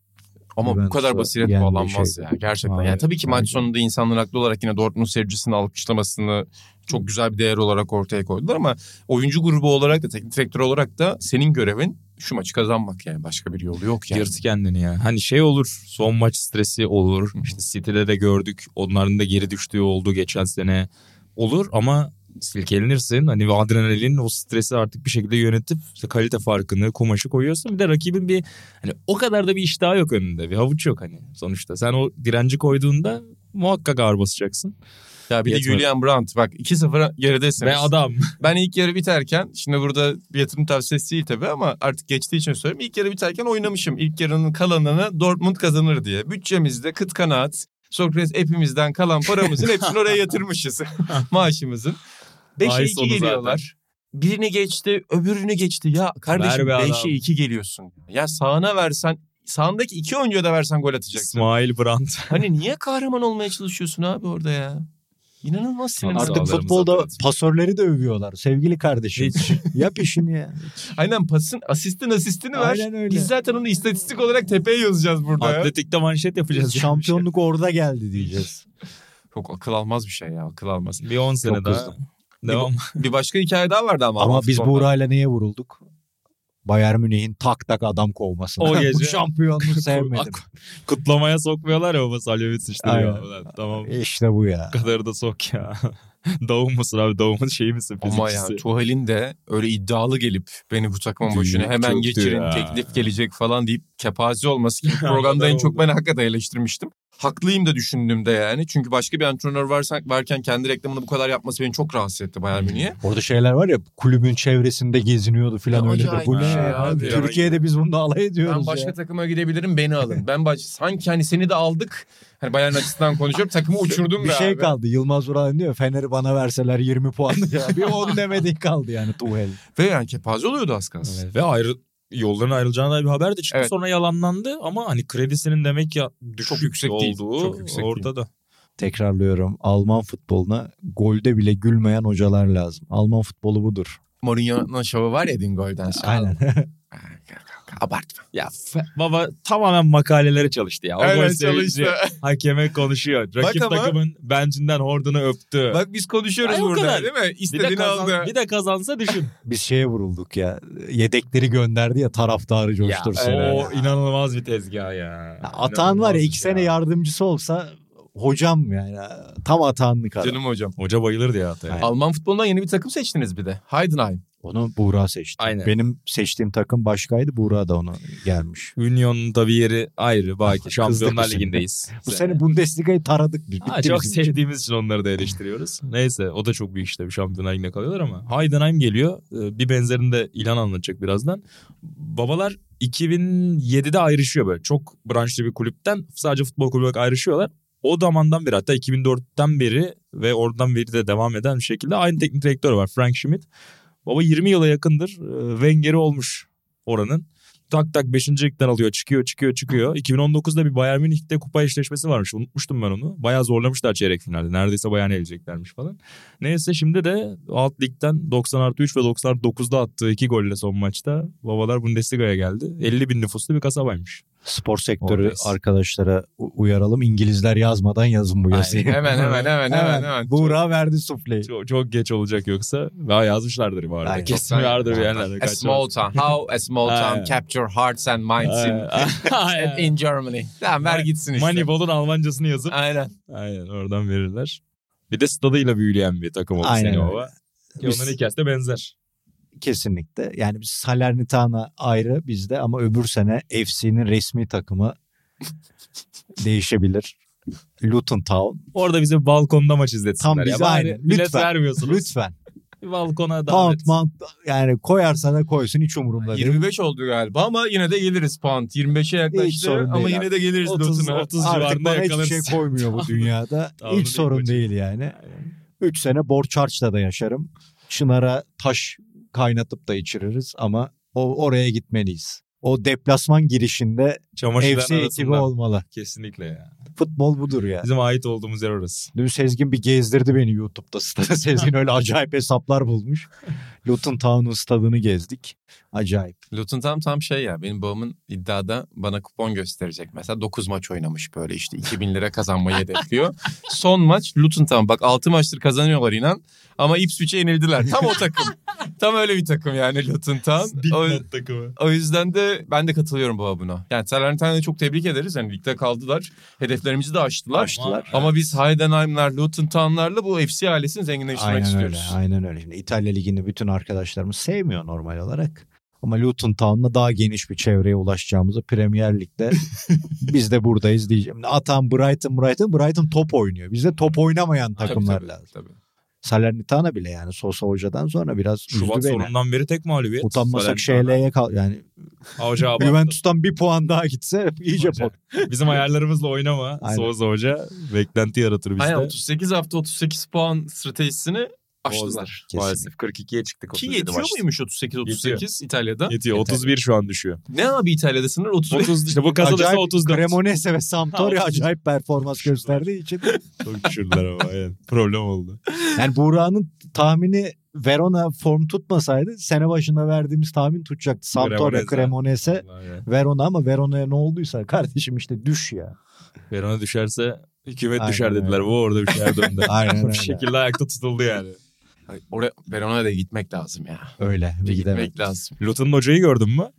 Ama bu Juventus'a kadar basiret yendiği bağlanmaz şeydi. ya gerçekten. Hayır, yani tabii ki maç sonunda insanlar haklı olarak yine Dortmund seyircisini alkışlamasını çok güzel bir değer olarak ortaya koydular ama oyuncu grubu olarak da teknik direktör olarak da senin görevin şu maçı kazanmak yani başka bir yolu yok yani. Yırt kendini ya. Hani şey olur son maç stresi olur. İşte City'de de gördük. Onların da geri düştüğü oldu geçen sene. Olur ama silkelenirsin. Hani ve adrenalin o stresi artık bir şekilde yönetip işte kalite farkını kumaşı koyuyorsun. Bir de rakibin bir hani o kadar da bir iştahı yok önünde. Bir havuç yok hani sonuçta. Sen o direnci koyduğunda muhakkak ağır basacaksın. Ya bir de Yetmedi. Julian Brandt bak 2-0 geridesiniz. Ve adam Ben ilk yarı biterken şimdi burada bir yatırım tavsiyesi değil tabii ama artık geçtiği için söylüyorum. İlk yarı biterken oynamışım. İlk yarının kalanını Dortmund kazanır diye. Bütçemizde kıt kanaat Sokrates hepimizden kalan paramızın hepsini oraya yatırmışız. Maaşımızın. 5'e Ay 2 sonu geliyorlar. Birini geçti öbürünü geçti. Ya kardeşim Ver be adam. 5'e 2 geliyorsun. Ya sağına versen sağındaki iki oyuncuya da versen gol atacaksın. İsmail Brandt. Hani niye kahraman olmaya çalışıyorsun abi orada ya? İnanılmaz sinirli. Artık futbolda dağıtın. pasörleri de övüyorlar. Sevgili kardeşim. Hiç. Yap işini ya. Aynen pasın asistin asistini ver. Aynen öyle. Biz zaten onu istatistik olarak tepeye yazacağız burada ya. Atletik'te manşet yapacağız. Şampiyonluk orada geldi diyeceğiz. Çok akıl almaz bir şey ya akıl almaz. Bir 10 sene Çok daha. hızlı. Devam. Bir başka hikaye daha vardı ama. Ama biz. Buğra'yla niye vurulduk? Bayern Münih'in tak tak adam kovmasına. O Bu gece- şampiyonluğu sevmedim. Kutlamaya sokmuyorlar ya baba Salyovic. Ulan Tamam. işte bu ya. Bu kadar da sok ya. Davum musun abi? Davum'un şeyi misin? Ama ya Fizikçisi. Tuhal'in de öyle iddialı gelip beni bu takımın başına hemen geçirin ya. teklif gelecek falan deyip kepaze olması ki programda en çok ben hakikaten eleştirmiştim. Haklıyım da düşündüğümde yani. Çünkü başka bir antrenör varsa, varken kendi reklamını bu kadar yapması beni çok rahatsız etti Bayern Münih'e. Orada şeyler var ya kulübün çevresinde geziniyordu falan öyle de. Bu ne şey ya? abi. Türkiye'de biz bununla alay ediyoruz Ben başka ya. takıma gidebilirim beni alın. Ben baş... sanki hani seni de aldık. Hani Bayern açısından konuşuyorum. Takımı uçurdum Bir be şey abi. kaldı. Yılmaz Vural diyor Fener'i bana verseler 20 puan ya. Bir 10 demediği kaldı yani Tuchel. Ve yani kepaze oluyordu az kalsın. Evet. Ve ayrı yolların ayrılacağına dair bir haber de çıktı. Evet. Sonra yalanlandı ama hani kredisinin demek ya düşük Çok yüksek değil. olduğu Çok yüksek değil. ortada. Tekrarlıyorum. Alman futboluna golde bile gülmeyen hocalar lazım. Alman futbolu budur. Mourinho'nun şovu var ya dün golden sonra. Aynen. Abartma. Ya baba tamamen makalelere çalıştı ya. O Aynen sevinci çalıştı. hakeme konuşuyor. Rakip ama- takımın bencinden hordunu öptü. Bak biz konuşuyoruz Ay, o burada kadar. değil mi? bir, de İstediğini kazan, aldı. bir de kazansa düşün. Biz şeye vurulduk ya. Yedekleri gönderdi ya taraftarı coştursun. o ya. inanılmaz bir tezgah ya. Ya Atan var ya bir iki sene ya. yardımcısı olsa hocam yani. Tam atanlık adam. Canım hocam. Hoca bayılırdı ya Atay'a. Aynen. Alman futbolundan yeni bir takım seçtiniz bir de. Heidenheim. Onu Buğra seçti. Aynen. Benim seçtiğim takım başkaydı. Buğra da onu gelmiş. Union'un tabii yeri ayrı. Belki Şampiyonlar. Ligi'ndeyiz. Bu sene Bundesliga'yı taradık biz. Ha, Bitti çok bizim sevdiğimiz için onları da eleştiriyoruz. Neyse o da çok büyük işte bir Şampiyonlar Ligi'ne kalıyorlar ama Heidenheim geliyor. Ee, Bir benzerini de İlhan anlatacak birazdan. Babalar 2007'de ayrışıyor böyle. Çok branşlı bir kulüpten sadece futbol kulübü olarak ayrışıyorlar. O zamandan beri hatta 2004'ten beri ve oradan beri de devam eden bir şekilde aynı teknik direktör var Frank Schmidt. Baba 20 yıla yakındır e, Wenger'i olmuş oranın. Tak tak 5. ligden alıyor çıkıyor çıkıyor çıkıyor. 2019'da bir Bayern Münih'te kupa eşleşmesi varmış unutmuştum ben onu. Bayağı zorlamışlar çeyrek finalde neredeyse Bayern'e eleceklermiş falan. Neyse şimdi de alt ligden 90 artı 3 ve 99'da attığı iki golle son maçta babalar Bundesliga'ya geldi. 50 bin nüfuslu bir kasabaymış. Spor sektörü Oradayız. arkadaşlara uyaralım. İngilizler yazmadan yazın bu yazıyı. Hemen hemen hemen hemen hemen. Buğra verdi sufleyi. Çok, çok geç olacak yoksa. Daha yazmışlardır bu arada. Aynen. Kesin vardır bir yerlerde. A small town. How a small Aynen. town capture hearts and minds in, Aynen. in Germany. Tamam ver gitsin işte. Moneyball'un Almancasını yazıp Aynen. aynen oradan verirler. Bir de stadıyla büyüleyen bir takım oldu Aynen seni baba. Ki onların hikayesi de benzer. Kesinlikle. Yani biz Salernitana ayrı bizde ama öbür sene FC'nin resmi takımı değişebilir. Luton Town. Orada bize balkonda maç izletsinler. Tam ya. bize aynen. Bilet Lütfen. vermiyorsunuz. Lütfen. Bir balkona Pound davet. mount yani koyarsa da koysun hiç umurumda değil. 25 oldu galiba ama yine de geliriz pound. 25'e yaklaştı sorun ama değil yine de geliriz 30, Luton'a. 30 Artık civarında bana hiçbir yakalarız. şey koymuyor bu dünyada. Tamam, hiç sorun değil yani. 3 sene borç harçla da yaşarım. Çınar'a taş kaynatıp da içiririz ama o oraya gitmeliyiz. O deplasman girişinde FC ekibi olmalı. Kesinlikle ya. Futbol budur ya. Bizim ait olduğumuz yer orası. Dün Sezgin bir gezdirdi beni YouTube'da. Sezgin öyle acayip hesaplar bulmuş. Luton Town'un stadını gezdik. Acayip. Luton tam tam şey ya benim babamın iddiada bana kupon gösterecek. Mesela 9 maç oynamış böyle işte 2000 lira kazanmayı hedefliyor. Son maç Luton Town bak 6 maçtır kazanıyorlar inan ama Ipswich'e yenildiler. Tam o takım. tam öyle bir takım yani Luton Town. O, takımı. o yüzden de ben de katılıyorum baba buna. Yani Salernitane'yi çok tebrik ederiz. Yani ligde kaldılar. Hedeflerimizi de aştılar. Aştılar. Ama biz Heidenheim'ler, Luton Town'larla bu FC ailesini zenginleştirmek Aynen istiyoruz. öyle. Aynen öyle. Şimdi İtalya Ligi'ni bütün arkadaşlarımız sevmiyor normal olarak. Ama Luton Town'la daha geniş bir çevreye ulaşacağımızı Premier Lig'de biz de buradayız diyeceğim. Atan Brighton, Brighton, Brighton top oynuyor. Bizde top oynamayan Tabii, takımlar tabii, lazım. tabii. Salernitana bile yani Sosa Hoca'dan sonra biraz Şubat üzdü beni. sonundan beri tek mağlubiyet. Utanmasak şeyleye kal yani Hoca. Juventus'tan bir puan daha gitse iyice Hoca. pot. Bizim ayarlarımızla oynama. Aynen. Souza Hoca beklenti yaratır bizde. Aynen 38 hafta 38 puan stratejisini aştılar. Maalesef 42'ye çıktık. Ki 37 yetiyor maçta. muymuş 38-38 İtalya'da? Yetiyor. 31 şu an düşüyor. Ne abi İtalya'da sınır 35. 30 işte bu Acayip 34. Cremonese ve Sampdoria Ha, acayip performans gösterdiği için. Çok düşürdüler ama aynen. Problem oldu. Yani Buğra'nın tahmini Verona form tutmasaydı sene başında verdiğimiz tahmin tutacaktı. Sampdoria, Cremonese. Verona ama Verona'ya ne olduysa kardeşim işte düş ya. Verona düşerse hükümet Aynen düşer dediler. öyle. Bu orada bir şeyler döndü. Aynen bir öyle. şekilde ayakta tutuldu yani. Oraya Verona'ya da gitmek lazım ya. Öyle bir. Gitmek lazım. Luton'un hocayı gördün mü?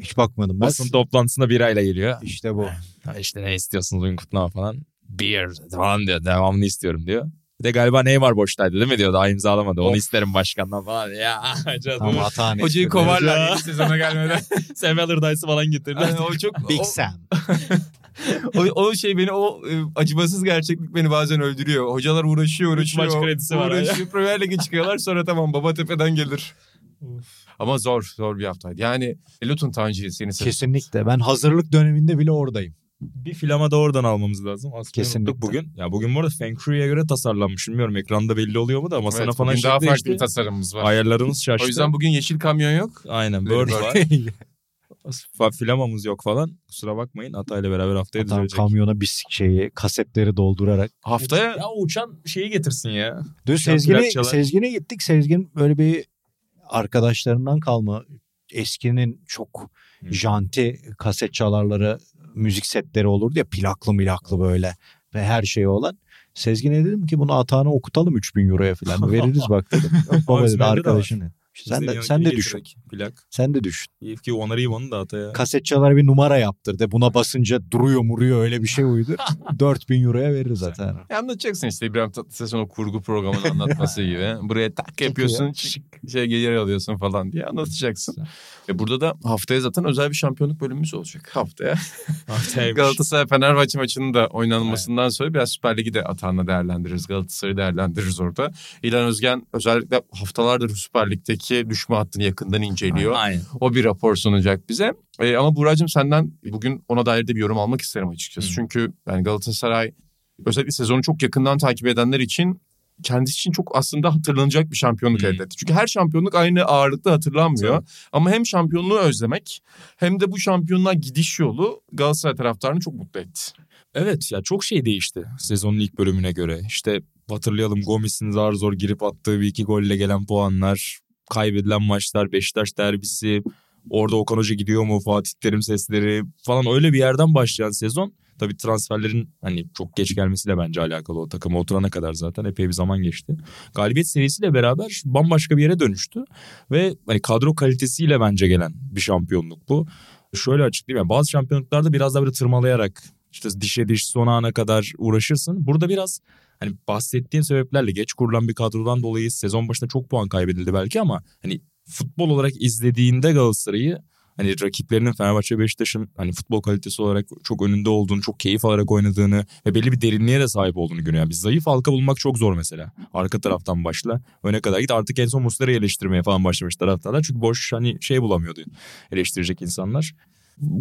Hiç bakmadım ben. Basın toplantısında birayla geliyor. İşte bu. Ha işte ne istiyorsunuz oyun kutlama falan. Beer falan diyor. Devamını istiyorum diyor. Bir de galiba Neymar boştaydı değil mi diyor. Daha imzalamadı. Onu Of. isterim başkandan falan. Ya canım. Tam hata Hocayı kovarlar Ya. yeni sezona gelmeden. Sam Allardyce'ı falan getirdiler. Yani o çok Big o, Sam. o, o şey beni o e, acımasız gerçeklik beni bazen öldürüyor. Hocalar uğraşıyor uğraşıyor. maç kredisi var Uğraşıyor. Premier Lig'e çıkıyorlar sonra tamam baba tepeden gelir. Ama zor zor bir haftaydı. Yani Luton sezon. Kesinlikle. Ben hazırlık döneminde bile oradayım. Bir filama da oradan almamız lazım. Aslında Kesinlikle. bugün. Ya bugün bu arada Fenkru'ya göre tasarlanmış. Bilmiyorum ekranda belli oluyor mu da ama sana Evet, falan bugün daha farklı bir tasarımımız var. Ayarlarımız şaştı. O yüzden bugün yeşil kamyon yok. Aynen Bird. var. Filamamız yok falan. Kusura bakmayın. Atayla beraber haftaya Tam düzelecek. kamyona bir şeyi kasetleri doldurarak. Haftaya Ya o uçan şeyi getirsin ya. Dün Sezgin'e. Sezgin'e gittik. Sezgin böyle bir arkadaşlarından kalma eskinin çok Hı. janti kaset çalarları müzik setleri olurdu ya plaklı milaklı böyle ve her şeyi olan. Sezgin'e dedim ki bunu atağına okutalım 3000 euroya falan veririz bak dedim. Yok baba dedi arkadaşın. İşte sen de sen de düşün. Plak. Sen de düşün. İyi ki onarayım onu da Atay'a. Kaset çalar bir numara yaptır de buna basınca duruyor muruyor öyle bir şey uydur. 4000 euroya veririz zaten. Ya anlatacaksın işte İbrahim Tatlıses'in o kurgu programını anlatması gibi. Buraya tak yapıyorsun, şık şey gelir alıyorsun falan diye anlatacaksın. E burada da haftaya zaten özel bir şampiyonluk bölümümüz olacak. Haftaya. Galatasaray Fenerbahçe maçının da oynanmasından sonra biraz Süper Lig'i de atağına değerlendiririz. Galatasaray'ı değerlendiririz orada. İlhan Özgen özellikle haftalardır Süper Lig'deki düşme hattını yakından inceliyor. Aynen. O bir rapor sunacak bize. Ee, ama Buğra'cığım senden bugün ona dair de bir yorum almak isterim açıkçası. Hı. Çünkü yani Galatasaray özellikle sezonu çok yakından takip edenler için kendisi için çok aslında hatırlanacak bir şampiyonluk Hı. elde etti. Çünkü her şampiyonluk aynı ağırlıkta hatırlanmıyor. Tabii. Ama hem şampiyonluğu özlemek hem de bu şampiyonluğa gidiş yolu Galatasaray taraftarını çok mutlu etti. Evet ya çok şey değişti sezonun ilk bölümüne göre. İşte hatırlayalım Gomis'in zar zor girip attığı bir iki golle gelen puanlar, kaybedilen maçlar, Beşiktaş derbisi, orada Okan Hoca gidiyor mu Fatih Terim sesleri falan öyle bir yerden başlayan sezon. Tabii transferlerin hani çok geç gelmesiyle bence alakalı o takıma oturana kadar zaten epey bir zaman geçti. Galibiyet serisiyle beraber bambaşka bir yere dönüştü. Ve hani kadro kalitesiyle bence gelen bir şampiyonluk bu. Şöyle açıklayayım. Yani bazı şampiyonluklarda biraz daha böyle tırmalayarak işte dişe diş son ana kadar uğraşırsın. Burada biraz hani bahsettiğin sebeplerle geç kurulan bir kadrodan dolayı sezon başında çok puan kaybedildi belki ama hani futbol olarak izlediğinde Galatasaray'ı hani rakiplerinin Fenerbahçe Beşiktaş'ın hani futbol kalitesi olarak çok önünde olduğunu, çok keyif alarak oynadığını ve belli bir derinliğe de sahip olduğunu görüyor. Yani bir zayıf halka bulmak çok zor mesela. Arka taraftan başla. Öne kadar git. Artık en son Muslera'yı eleştirmeye falan başlamış taraftarlar. Çünkü boş hani şey bulamıyordu eleştirecek insanlar.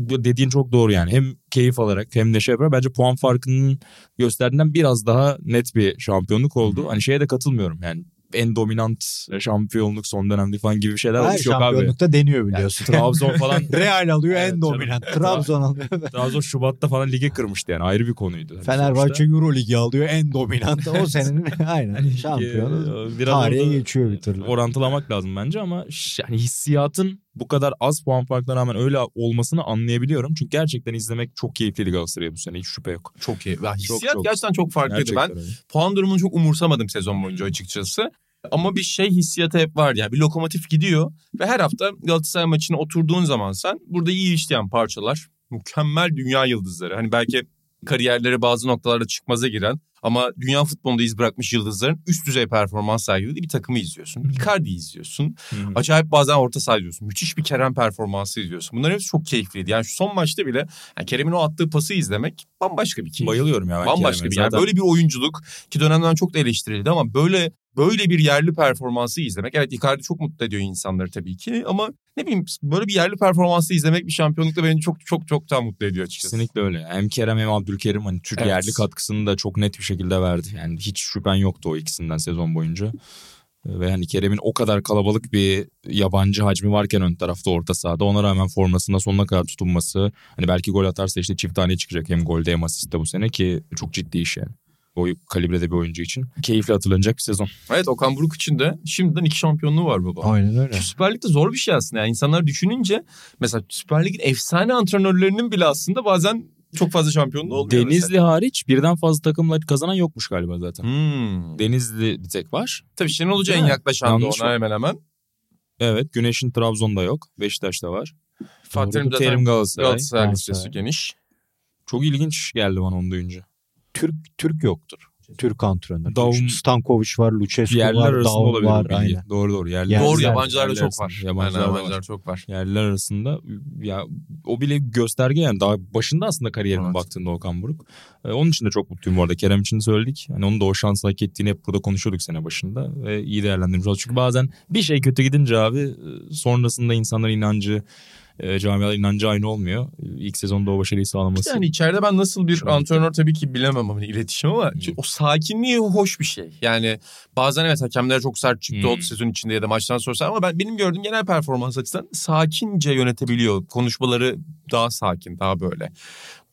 Dediğin çok doğru yani. Hem keyif alarak hem de şey yapar. Bence puan farkının gösterdiğinden biraz daha net bir şampiyonluk oldu. Hani şeye de katılmıyorum yani en dominant şampiyonluk son dönemde falan gibi şeyler Her olmuş yok abi. şampiyonlukta deniyor biliyorsun. Trabzon falan Real alıyor Evet, en dominant. Trabzon alıyor. Trabzon Şubat'ta falan lige kırmıştı yani ayrı bir konuydu. Fenerbahçe. Euro Ligi alıyor en dominant. O senenin aynen Hani, şampiyonu. biraz Tarihe geçiyor bir türlü. Orantılamak lazım bence ama yani hissiyatın bu kadar az puan farkına rağmen öyle olmasını anlayabiliyorum. Çünkü gerçekten izlemek çok keyifliydi Galatasaray'a bu sene hiç şüphe yok. Çok iyi. Ya Çok, hissiyat çok. gerçekten çok farklıydı. Gerçekten ben öyle. puan durumunu çok umursamadım sezon boyunca açıkçası. Ama bir şey hissiyatı hep var ya. Bir lokomotif gidiyor ve her hafta Galatasaray maçına oturduğun zaman sen burada iyi işleyen parçalar, mükemmel dünya yıldızları. Hani belki kariyerleri bazı noktalarda çıkmaza giren ama dünya futbolunda iz bırakmış yıldızların üst düzey performans sergilediği bir takımı izliyorsun. Icardi izliyorsun. Hı hı. Acayip bazen orta saha izliyorsun. Müthiş bir Kerem performansı izliyorsun. Bunların hepsi çok keyifliydi. Yani şu son maçta bile yani Kerem'in o attığı pası izlemek bambaşka bir keyif. Bayılıyorum ya ben Bambaşka Kerem'e. bir yani Zaten böyle bir oyunculuk ki dönemden çok da eleştirildi ama böyle böyle bir yerli performansı izlemek evet Icardi çok mutlu ediyor insanları tabii ki ama ne bileyim böyle bir yerli performansı izlemek bir şampiyonlukta beni çok çok çok daha mutlu ediyor açıkçası. Kesinlikle öyle. Hem Kerem hem Abdülkerim hani Türk Evet. yerli katkısını da çok net bir şekilde verdi. Yani hiç şüphen yoktu o ikisinden sezon boyunca. Ve hani Kerem'in o kadar kalabalık bir yabancı hacmi varken ön tarafta orta sahada ona rağmen formasında sonuna kadar tutunması. Hani belki gol atarsa işte çift tane çıkacak hem golde hem asiste bu sene ki çok ciddi iş yani. O kalibrede bir oyuncu için. Keyifli hatırlanacak bir sezon. Evet Okan Buruk için de şimdiden iki şampiyonluğu var baba. Aynen öyle. Süper Lig de zor bir şey aslında. Yani insanlar düşününce mesela Süper Lig'in efsane antrenörlerinin bile aslında bazen çok fazla şampiyonluğu oluyor. Denizli hariç birden fazla takımla kazanan yokmuş galiba zaten. mesela. Hmm. Denizli bir tek var. Tabii Şenol Hoca en yaklaşan da ona mı? hemen hemen. Evet Güneş'in Trabzon'da yok. Beşiktaş'ta var. Fatih Terim zaten Terim Galatasaray. Galatasaray Galatasaray. listesi geniş. Çok ilginç geldi bana onu duyunca. Türk Türk yoktur. Türk antrenör. Davum- Stankovic var, Lucescu Yerler var, arasında Davum olabilir var. bilgi. Aynen. Doğru doğru. Yerler, Yerler- Doğru yabancılarda yerler çok var. Yabancılar, Yabancılar da yabancılar var. çok var. Yerler arasında ya o bile gösterge yani daha başında aslında kariyerine Evet. baktığında Okan Buruk. Ee, onun için de çok mutluyum bu arada. Kerem için de söyledik. Hani onun da o şansı hak ettiğini hep burada konuşuyorduk sene başında. Ve iyi değerlendirmiş olduk. Çünkü bazen bir şey kötü gidince abi e, sonrasında insanların inancı e, camialar inancı aynı olmuyor. İlk sezonda o başarıyı sağlaması. Yani içeride ben nasıl bir antrenör tabii ki bilemem hani iletişim ama Hmm. o sakinliği hoş bir şey. Yani bazen evet hakemler çok sert çıktı Hmm. oldu sezon içinde ya da maçtan sonra ama ben benim gördüğüm genel performans açısından sakince yönetebiliyor. Konuşmaları daha sakin, daha böyle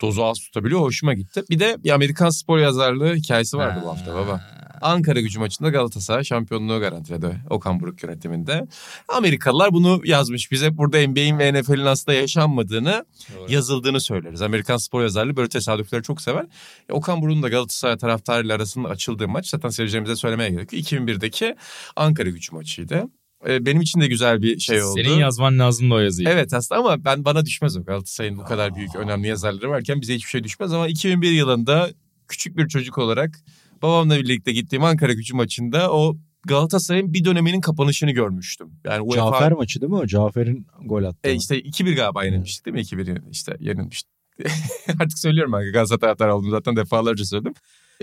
dozu az tutabiliyor. Hoşuma gitti. Bir de bir Amerikan spor yazarlığı hikayesi vardı bu hafta baba. Ankara gücü maçında Galatasaray şampiyonluğu garantiledi Okan Buruk yönetiminde. Amerikalılar bunu yazmış. Biz hep burada NBA'in ve NFL'in aslında yaşanmadığını yazıldığını söyleriz. Amerikan spor yazarlığı böyle tesadüfleri çok sever. E, Okan Buruk'un da Galatasaray taraftarıyla arasında açıldığı maç zaten seyircilerimize söylemeye gerek yok. 2001'deki Ankara gücü maçıydı. E, benim için de güzel bir şey oldu. Senin yazman lazım da o yazıyı. Evet aslında ama ben bana düşmez o Galatasaray'ın bu kadar büyük önemli yazarları varken bize hiçbir şey düşmez ama 2001 yılında küçük bir çocuk olarak babamla birlikte gittiğim Ankara gücü maçında o Galatasaray'ın bir döneminin kapanışını görmüştüm. Yani UEFA Cafer maçı değil mi o? Cafer'in gol attığı. e işte 2-1 galiba yenilmiştik değil mi? 2-1 işte yenilmiştik. Artık söylüyorum ben Galatasaray taraftarı oldum zaten defalarca söyledim.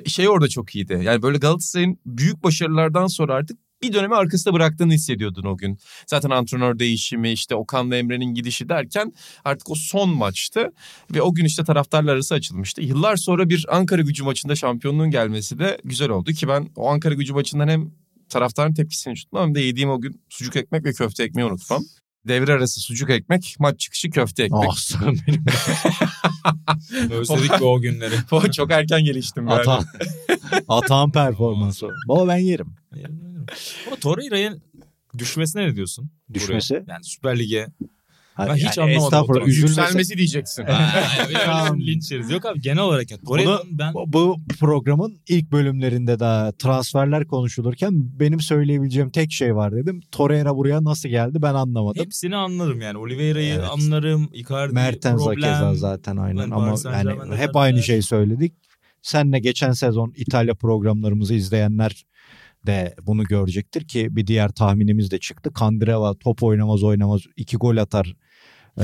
Şey orada çok iyiydi. Yani böyle Galatasaray'ın büyük başarılardan sonra artık bir dönemi arkasında bıraktığını hissediyordun o gün. Zaten antrenör değişimi işte Okan'la Emre'nin gidişi derken artık o son maçtı. Ve o gün işte taraftarlar arası açılmıştı. Yıllar sonra bir Ankara gücü maçında şampiyonluğun gelmesi de güzel oldu. Ki ben o Ankara gücü maçından hem taraftarın tepkisini tutmam hem de yediğim o gün sucuk ekmek ve köfte ekmeği unutmam. Devre arası sucuk ekmek, maç çıkışı köfte ekmek. Ah aslanım benim. Özledik o günleri. O çok erken geliştim yani. Atan. Atan performansı. Baba ben yerim. Ama Torreira'nın düşmesine ne diyorsun? Buraya? Düşmesi? Yani Süper Lig'e Ben hiç anlamadım o Estağfurullah üzülmese. Yükselmesi diyeceksin. Tamam. Linç yeriz. Yok abi genel olarak. ya. Torreira'nın ben Bu, programın ilk bölümlerinde daha transferler konuşulurken benim söyleyebileceğim tek şey var dedim. Torreira buraya nasıl geldi ben anlamadım. hepsini anlarım yani. Oliveira'yı Evet. anlarım. Icardi Mertens problem. zaten aynen Ben ama yani hep aynı şeyi söyledik. Senle geçen sezon İtalya programlarımızı izleyenler de bunu görecektir ki bir diğer tahminimiz de çıktı. Kandreva top oynamaz oynamaz iki gol atar. Ee,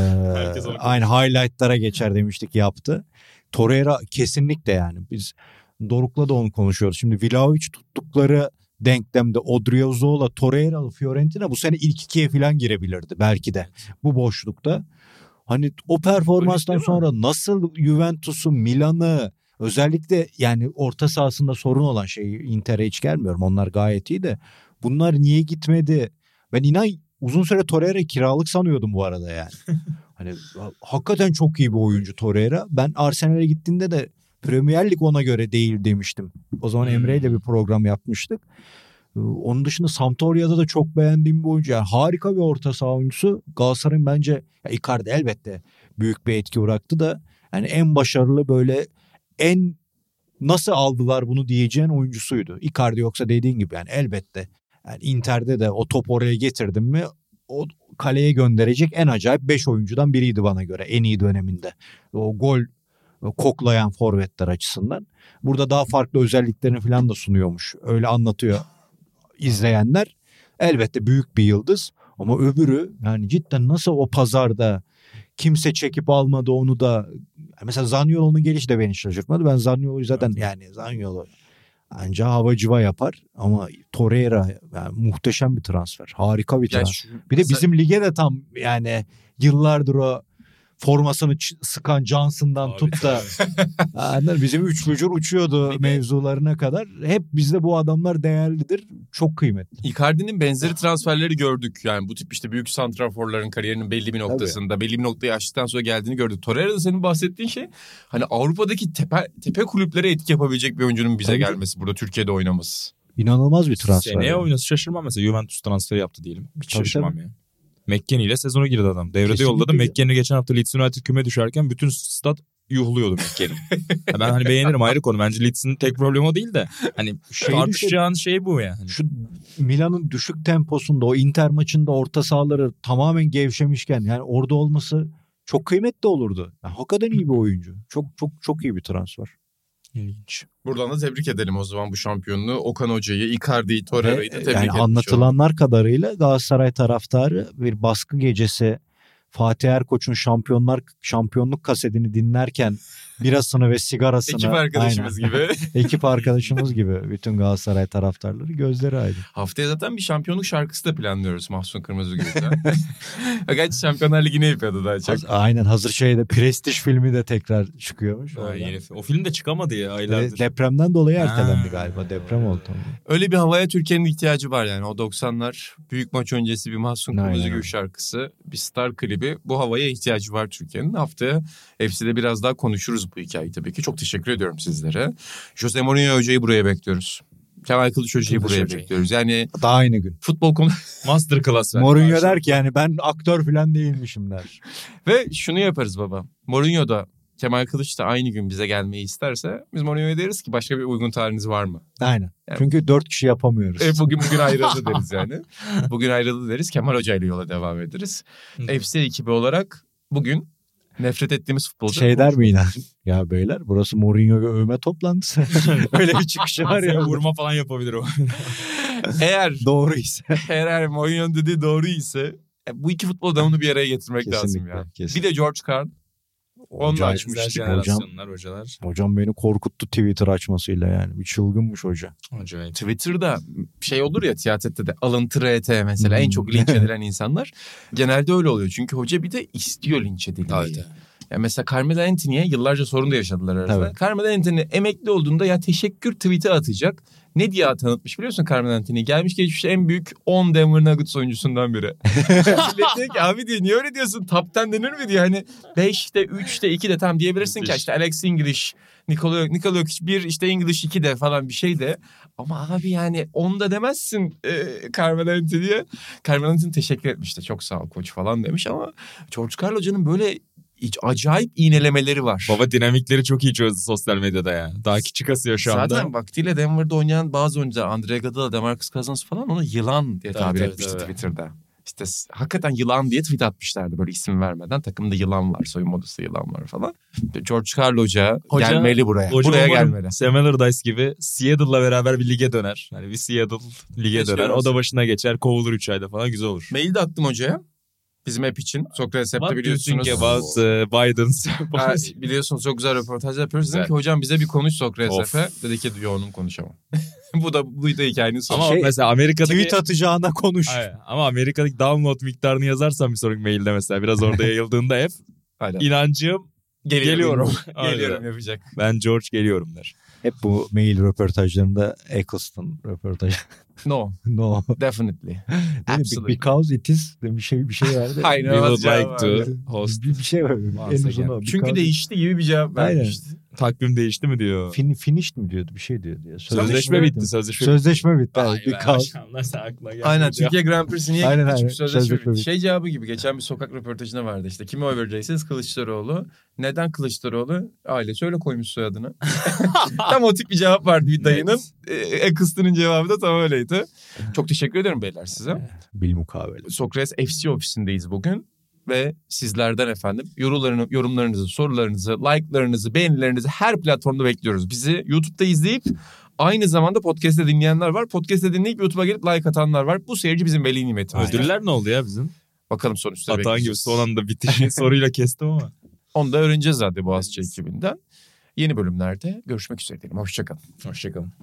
aynı highlightlara geçer demiştik yaptı. Torreira kesinlikle yani biz Doruk'la da onu konuşuyoruz. Şimdi Vlahovic tuttukları denklemde Odriozola, Torreira'lı Fiorentina bu sene ilk ikiye falan girebilirdi belki de bu boşlukta. Hani o performanstan sonra nasıl Juventus'u, Milan'ı özellikle yani orta sahasında sorun olan şey Inter'e hiç gelmiyorum. Onlar gayet iyi de bunlar niye gitmedi? Ben inan uzun süre Torreira kiralık sanıyordum bu arada yani. hani hakikaten çok iyi bir oyuncu Torreira. Ben Arsenal'e gittiğinde de Premier Lig ona göre değil demiştim. O zaman Hmm. Emre ile bir program yapmıştık. Ee, Onun dışında Sampdoria'da da çok beğendiğim bir oyuncu. Yani harika bir orta saha oyuncusu. Galatasaray'ın bence ya Icardi elbette büyük bir etki bıraktı da yani en başarılı böyle en nasıl aldılar bunu diyeceğin oyuncusuydu. Icardi yoksa dediğin gibi yani elbette. Yani Inter'de de o top oraya getirdim mi o kaleye gönderecek en acayip 5 oyuncudan biriydi bana göre en iyi döneminde. O gol koklayan forvetler açısından. Burada daha farklı özelliklerini falan da sunuyormuş. Öyle anlatıyor izleyenler. Elbette büyük bir yıldız ama öbürü yani cidden nasıl o pazarda kimse çekip almadı onu da mesela Zaniolo'nun gelişi de beni şaşırtmadı. Ben Zaniolo'yu zaten yani Zaniolo anca hava civa yapar ama Torreira yani muhteşem bir transfer. Harika bir transfer. Bir de bizim lige de tam yani yıllardır o formasını sıkan Johnson'dan Abi. tut da anladın bizim üç bücür uçuyordu mevzularına kadar. Hep bizde bu adamlar değerlidir. Çok kıymetli. Icardi'nin benzeri transferleri gördük. Yani bu tip işte büyük santraforların kariyerinin belli bir noktasında, belli bir noktayı aştıktan sonra geldiğini gördük. Torreira'da senin bahsettiğin şey hani Avrupa'daki tepe, tepe kulüplere etki yapabilecek bir oyuncunun bize Tabii. gelmesi, burada Türkiye'de oynaması. İnanılmaz bir transfer. Seneye yani. oynasa şaşırmam mesela. Juventus transferi yaptı diyelim. Hiç Tabii, şaşırmam yani. McKennie ile sezona girdi adam. Devrede Kesinlikle. yolladı. McKennie geçen hafta Leeds United küme düşerken bütün stat yuhluyordu McKennie. Ben hani beğenirim ayrı konu. Bence Leeds'in tek problemi o değil de. Hani Şeyi tartışacağın şey bu yani. Şu Milan'ın düşük temposunda o Inter maçında orta sahaları tamamen gevşemişken yani orada olması çok kıymetli olurdu. Yani hakikaten iyi bir oyuncu. Çok çok çok iyi bir transfer. İlginç. Buradan da tebrik edelim o zaman bu şampiyonluğu. Okan Hoca'yı, Icardi'yi, Torreira'yı da Ve, tebrik yani anlatılanlar kadarıyla Galatasaray taraftarı bir baskı gecesi Fatih Erkoç'un şampiyonlar şampiyonluk kasetini dinlerken birasını ve sigarasını Ekip arkadaşımız Aynen. gibi. ekip arkadaşımız gibi bütün Galatasaray taraftarları gözleri aydın. Haftaya zaten bir şampiyonluk şarkısı da planlıyoruz Mahsun Kırmızıgül'den. Gerçi Şampiyonlar Ligi'ne yapıyordu daha çok. Aynen hazır şeyde Prestij filmi de tekrar çıkıyormuş. Oradan. yeni- O film de çıkamadı ya aylardır. Depremden dolayı ertelendi Ha. galiba. Deprem oldu. Öyle bir havaya Türkiye'nin ihtiyacı var yani. O 90'lar büyük maç öncesi bir Mahsun Kırmızıgül şarkısı, bir star klibi. Bu havaya ihtiyacı var Türkiye'nin. Haftaya hepsi de biraz daha konuşuruz bu hikayeyi tabii ki. Çok teşekkür ediyorum sizlere. Jose Mourinho hocayı buraya bekliyoruz. Kemal Kılıç hocayı buraya hocayı. bekliyoruz. Yani Daha aynı gün. futbol konu Masterclass ver. Mourinho der ki yani ben aktör falan değilmişim der. ve şunu yaparız baba. Mourinho da Kemal Kılıç da aynı gün bize gelmeyi isterse biz Mourinho'ya deriz ki başka bir uygun tarihiniz var mı? Aynen. Yani- Çünkü dört kişi yapamıyoruz. E, bugün bugün ayrıldı deriz yani. Bugün ayrıldı deriz. Kemal Hoca ile yola devam ederiz. FC ekibi olarak bugün nefret ettiğimiz futbolcu. şey der mi yine? Ya beyler burası Mourinho ve övme toplantısı. Öyle bir çıkışı var ya. vurma falan yapabilir o. Eğer Doğruysa. eğer Mourinho'nun dediği doğru ise e, bu iki futbol adamını bir araya getirmek lazım Kesinlikle. ya. kesin. Bir de George Carl. Onu da Hocam- açmıştık. Jenerasyonlar hocalar. Hocam beni korkuttu Twitter açmasıyla yani. Bir çılgınmış hoca. Acayip. Twitter'da şey olur ya tiyatrette de alıntı RT mesela en Hmm. çok linç edilen insanlar. Genelde öyle oluyor. Çünkü hoca bir de istiyor linç edilmeyi. Evet. Ya mesela Carmelo Anthony'ye yıllarca sorun da yaşadılar arada. Tabii. Carmelo Anthony emekli olduğunda ya teşekkür tweet'i atacak. Ne diye tanıtmış biliyorsun Carmelo Anthony? Gelmiş geçmiş en büyük 10 Denver Nuggets oyuncusundan biri. Millet diyor ki abi diyor niye öyle diyorsun? Top 10 denir mi diyor. Hani 5'te 3'te 2'de tam diyebilirsin ki işte Alex English, Nikola, Nikola Jokic 1 işte English 2 de falan bir şey de. Ama abi yani onda demezsin e, Carmelo Anthony'ye. Carmelo Anthony teşekkür etmişti. Çok sağ ol koç falan demiş ama George Karl Hoca'nın böyle acayip iğnelemeleri var. Baba dinamikleri çok iyi çözdü sosyal medyada ya. Daha küçük asıyor şu anda. Zaten vaktiyle Denver'da oynayan bazı oyuncular Andre Iguodala, DeMarcus Cousins falan ona yılan diye tabir tabii, etmişti tabii. Twitter'da. İşte hakikaten yılan diye tweet atmışlardı böyle isim vermeden. Takımda yılan var, soyunma odasında yılan var falan. George Karl Hoca, Hoca- gelmeli buraya. Hoca buraya gelmeli. Sam Allardyce gibi Seattle'la beraber bir lige döner. Hani bir Seattle lige Keşke döner. O da başına geçer. Kovulur 3 ayda falan güzel olur. Mail de attım hocaya. Bizim app için. Sokrates app'te What do you biliyorsunuz. think about uh, Biden's Ha, biliyorsunuz çok güzel röportaj yapıyoruz. Dedim Güzel. ki hocam bize bir konuş Sokrates app'e. Dedi ki yoğunum konuşamam. bu da bu da hikayenin sonu. Ama Şey, mesela Amerika'daki... Tweet atacağına konuş. Aynen. Ama Amerika'daki download miktarını yazarsan bir sonraki mailde mesela biraz orada yayıldığında hep Aynen. inancım geliyorum. Aynen. Geliyorum yapacak. Ben George geliyorum der. Hep bu mail röportajlarında Eccleston röportajı. No, no. definitely. Absolutely. Because it is bir şey bir şey vardı. Hayır, We would cevap like verdi. to host. bir, bir şey var. En uzun. Çünkü değişti gibi bir cevap Aynen. Takvim değişti mi diyor. Fin, finished mi diyordu bir şey diyordu ya. Sözleşme bitti. Sözleşme, Sözleşme bitti. Vay Evet, be, because. maşallah sen aklına geldi. Aynen. Türkiye Grand Prix'si niye Aynen, gitti? aynen. Çünkü sözleşme Sözleşme bitti. bitti. Şey cevabı gibi geçen bir sokak röportajında vardı işte. Kime oy vereceksiniz? Kılıçdaroğlu. Neden Kılıçdaroğlu? Ailesi öyle koymuş soyadını. tam o tip bir cevap vardı bir dayının. E, Eccleston'ın cevabı da tam öyleydi. Çok teşekkür ederim beyler size. Bil mukavele. Sokrates FC ofisindeyiz bugün. Ve sizlerden efendim yorumlarını, yorumlarınızı, sorularınızı, like'larınızı, beğenilerinizi her platformda bekliyoruz. Bizi YouTube'da izleyip aynı zamanda podcast'te dinleyenler var. Podcast'te dinleyip YouTube'a gelip like atanlar var. Bu seyirci bizim veli nimetimiz. Ödüller ne oldu ya bizim? Bakalım sonuçları Atan gibi son anda bitişi soruyla kestim ama. Onu da öğreneceğiz zaten Boğaziçi ekibinden. Yeni bölümlerde görüşmek üzere diyelim. Hoşçakalın. Hoşçakalın.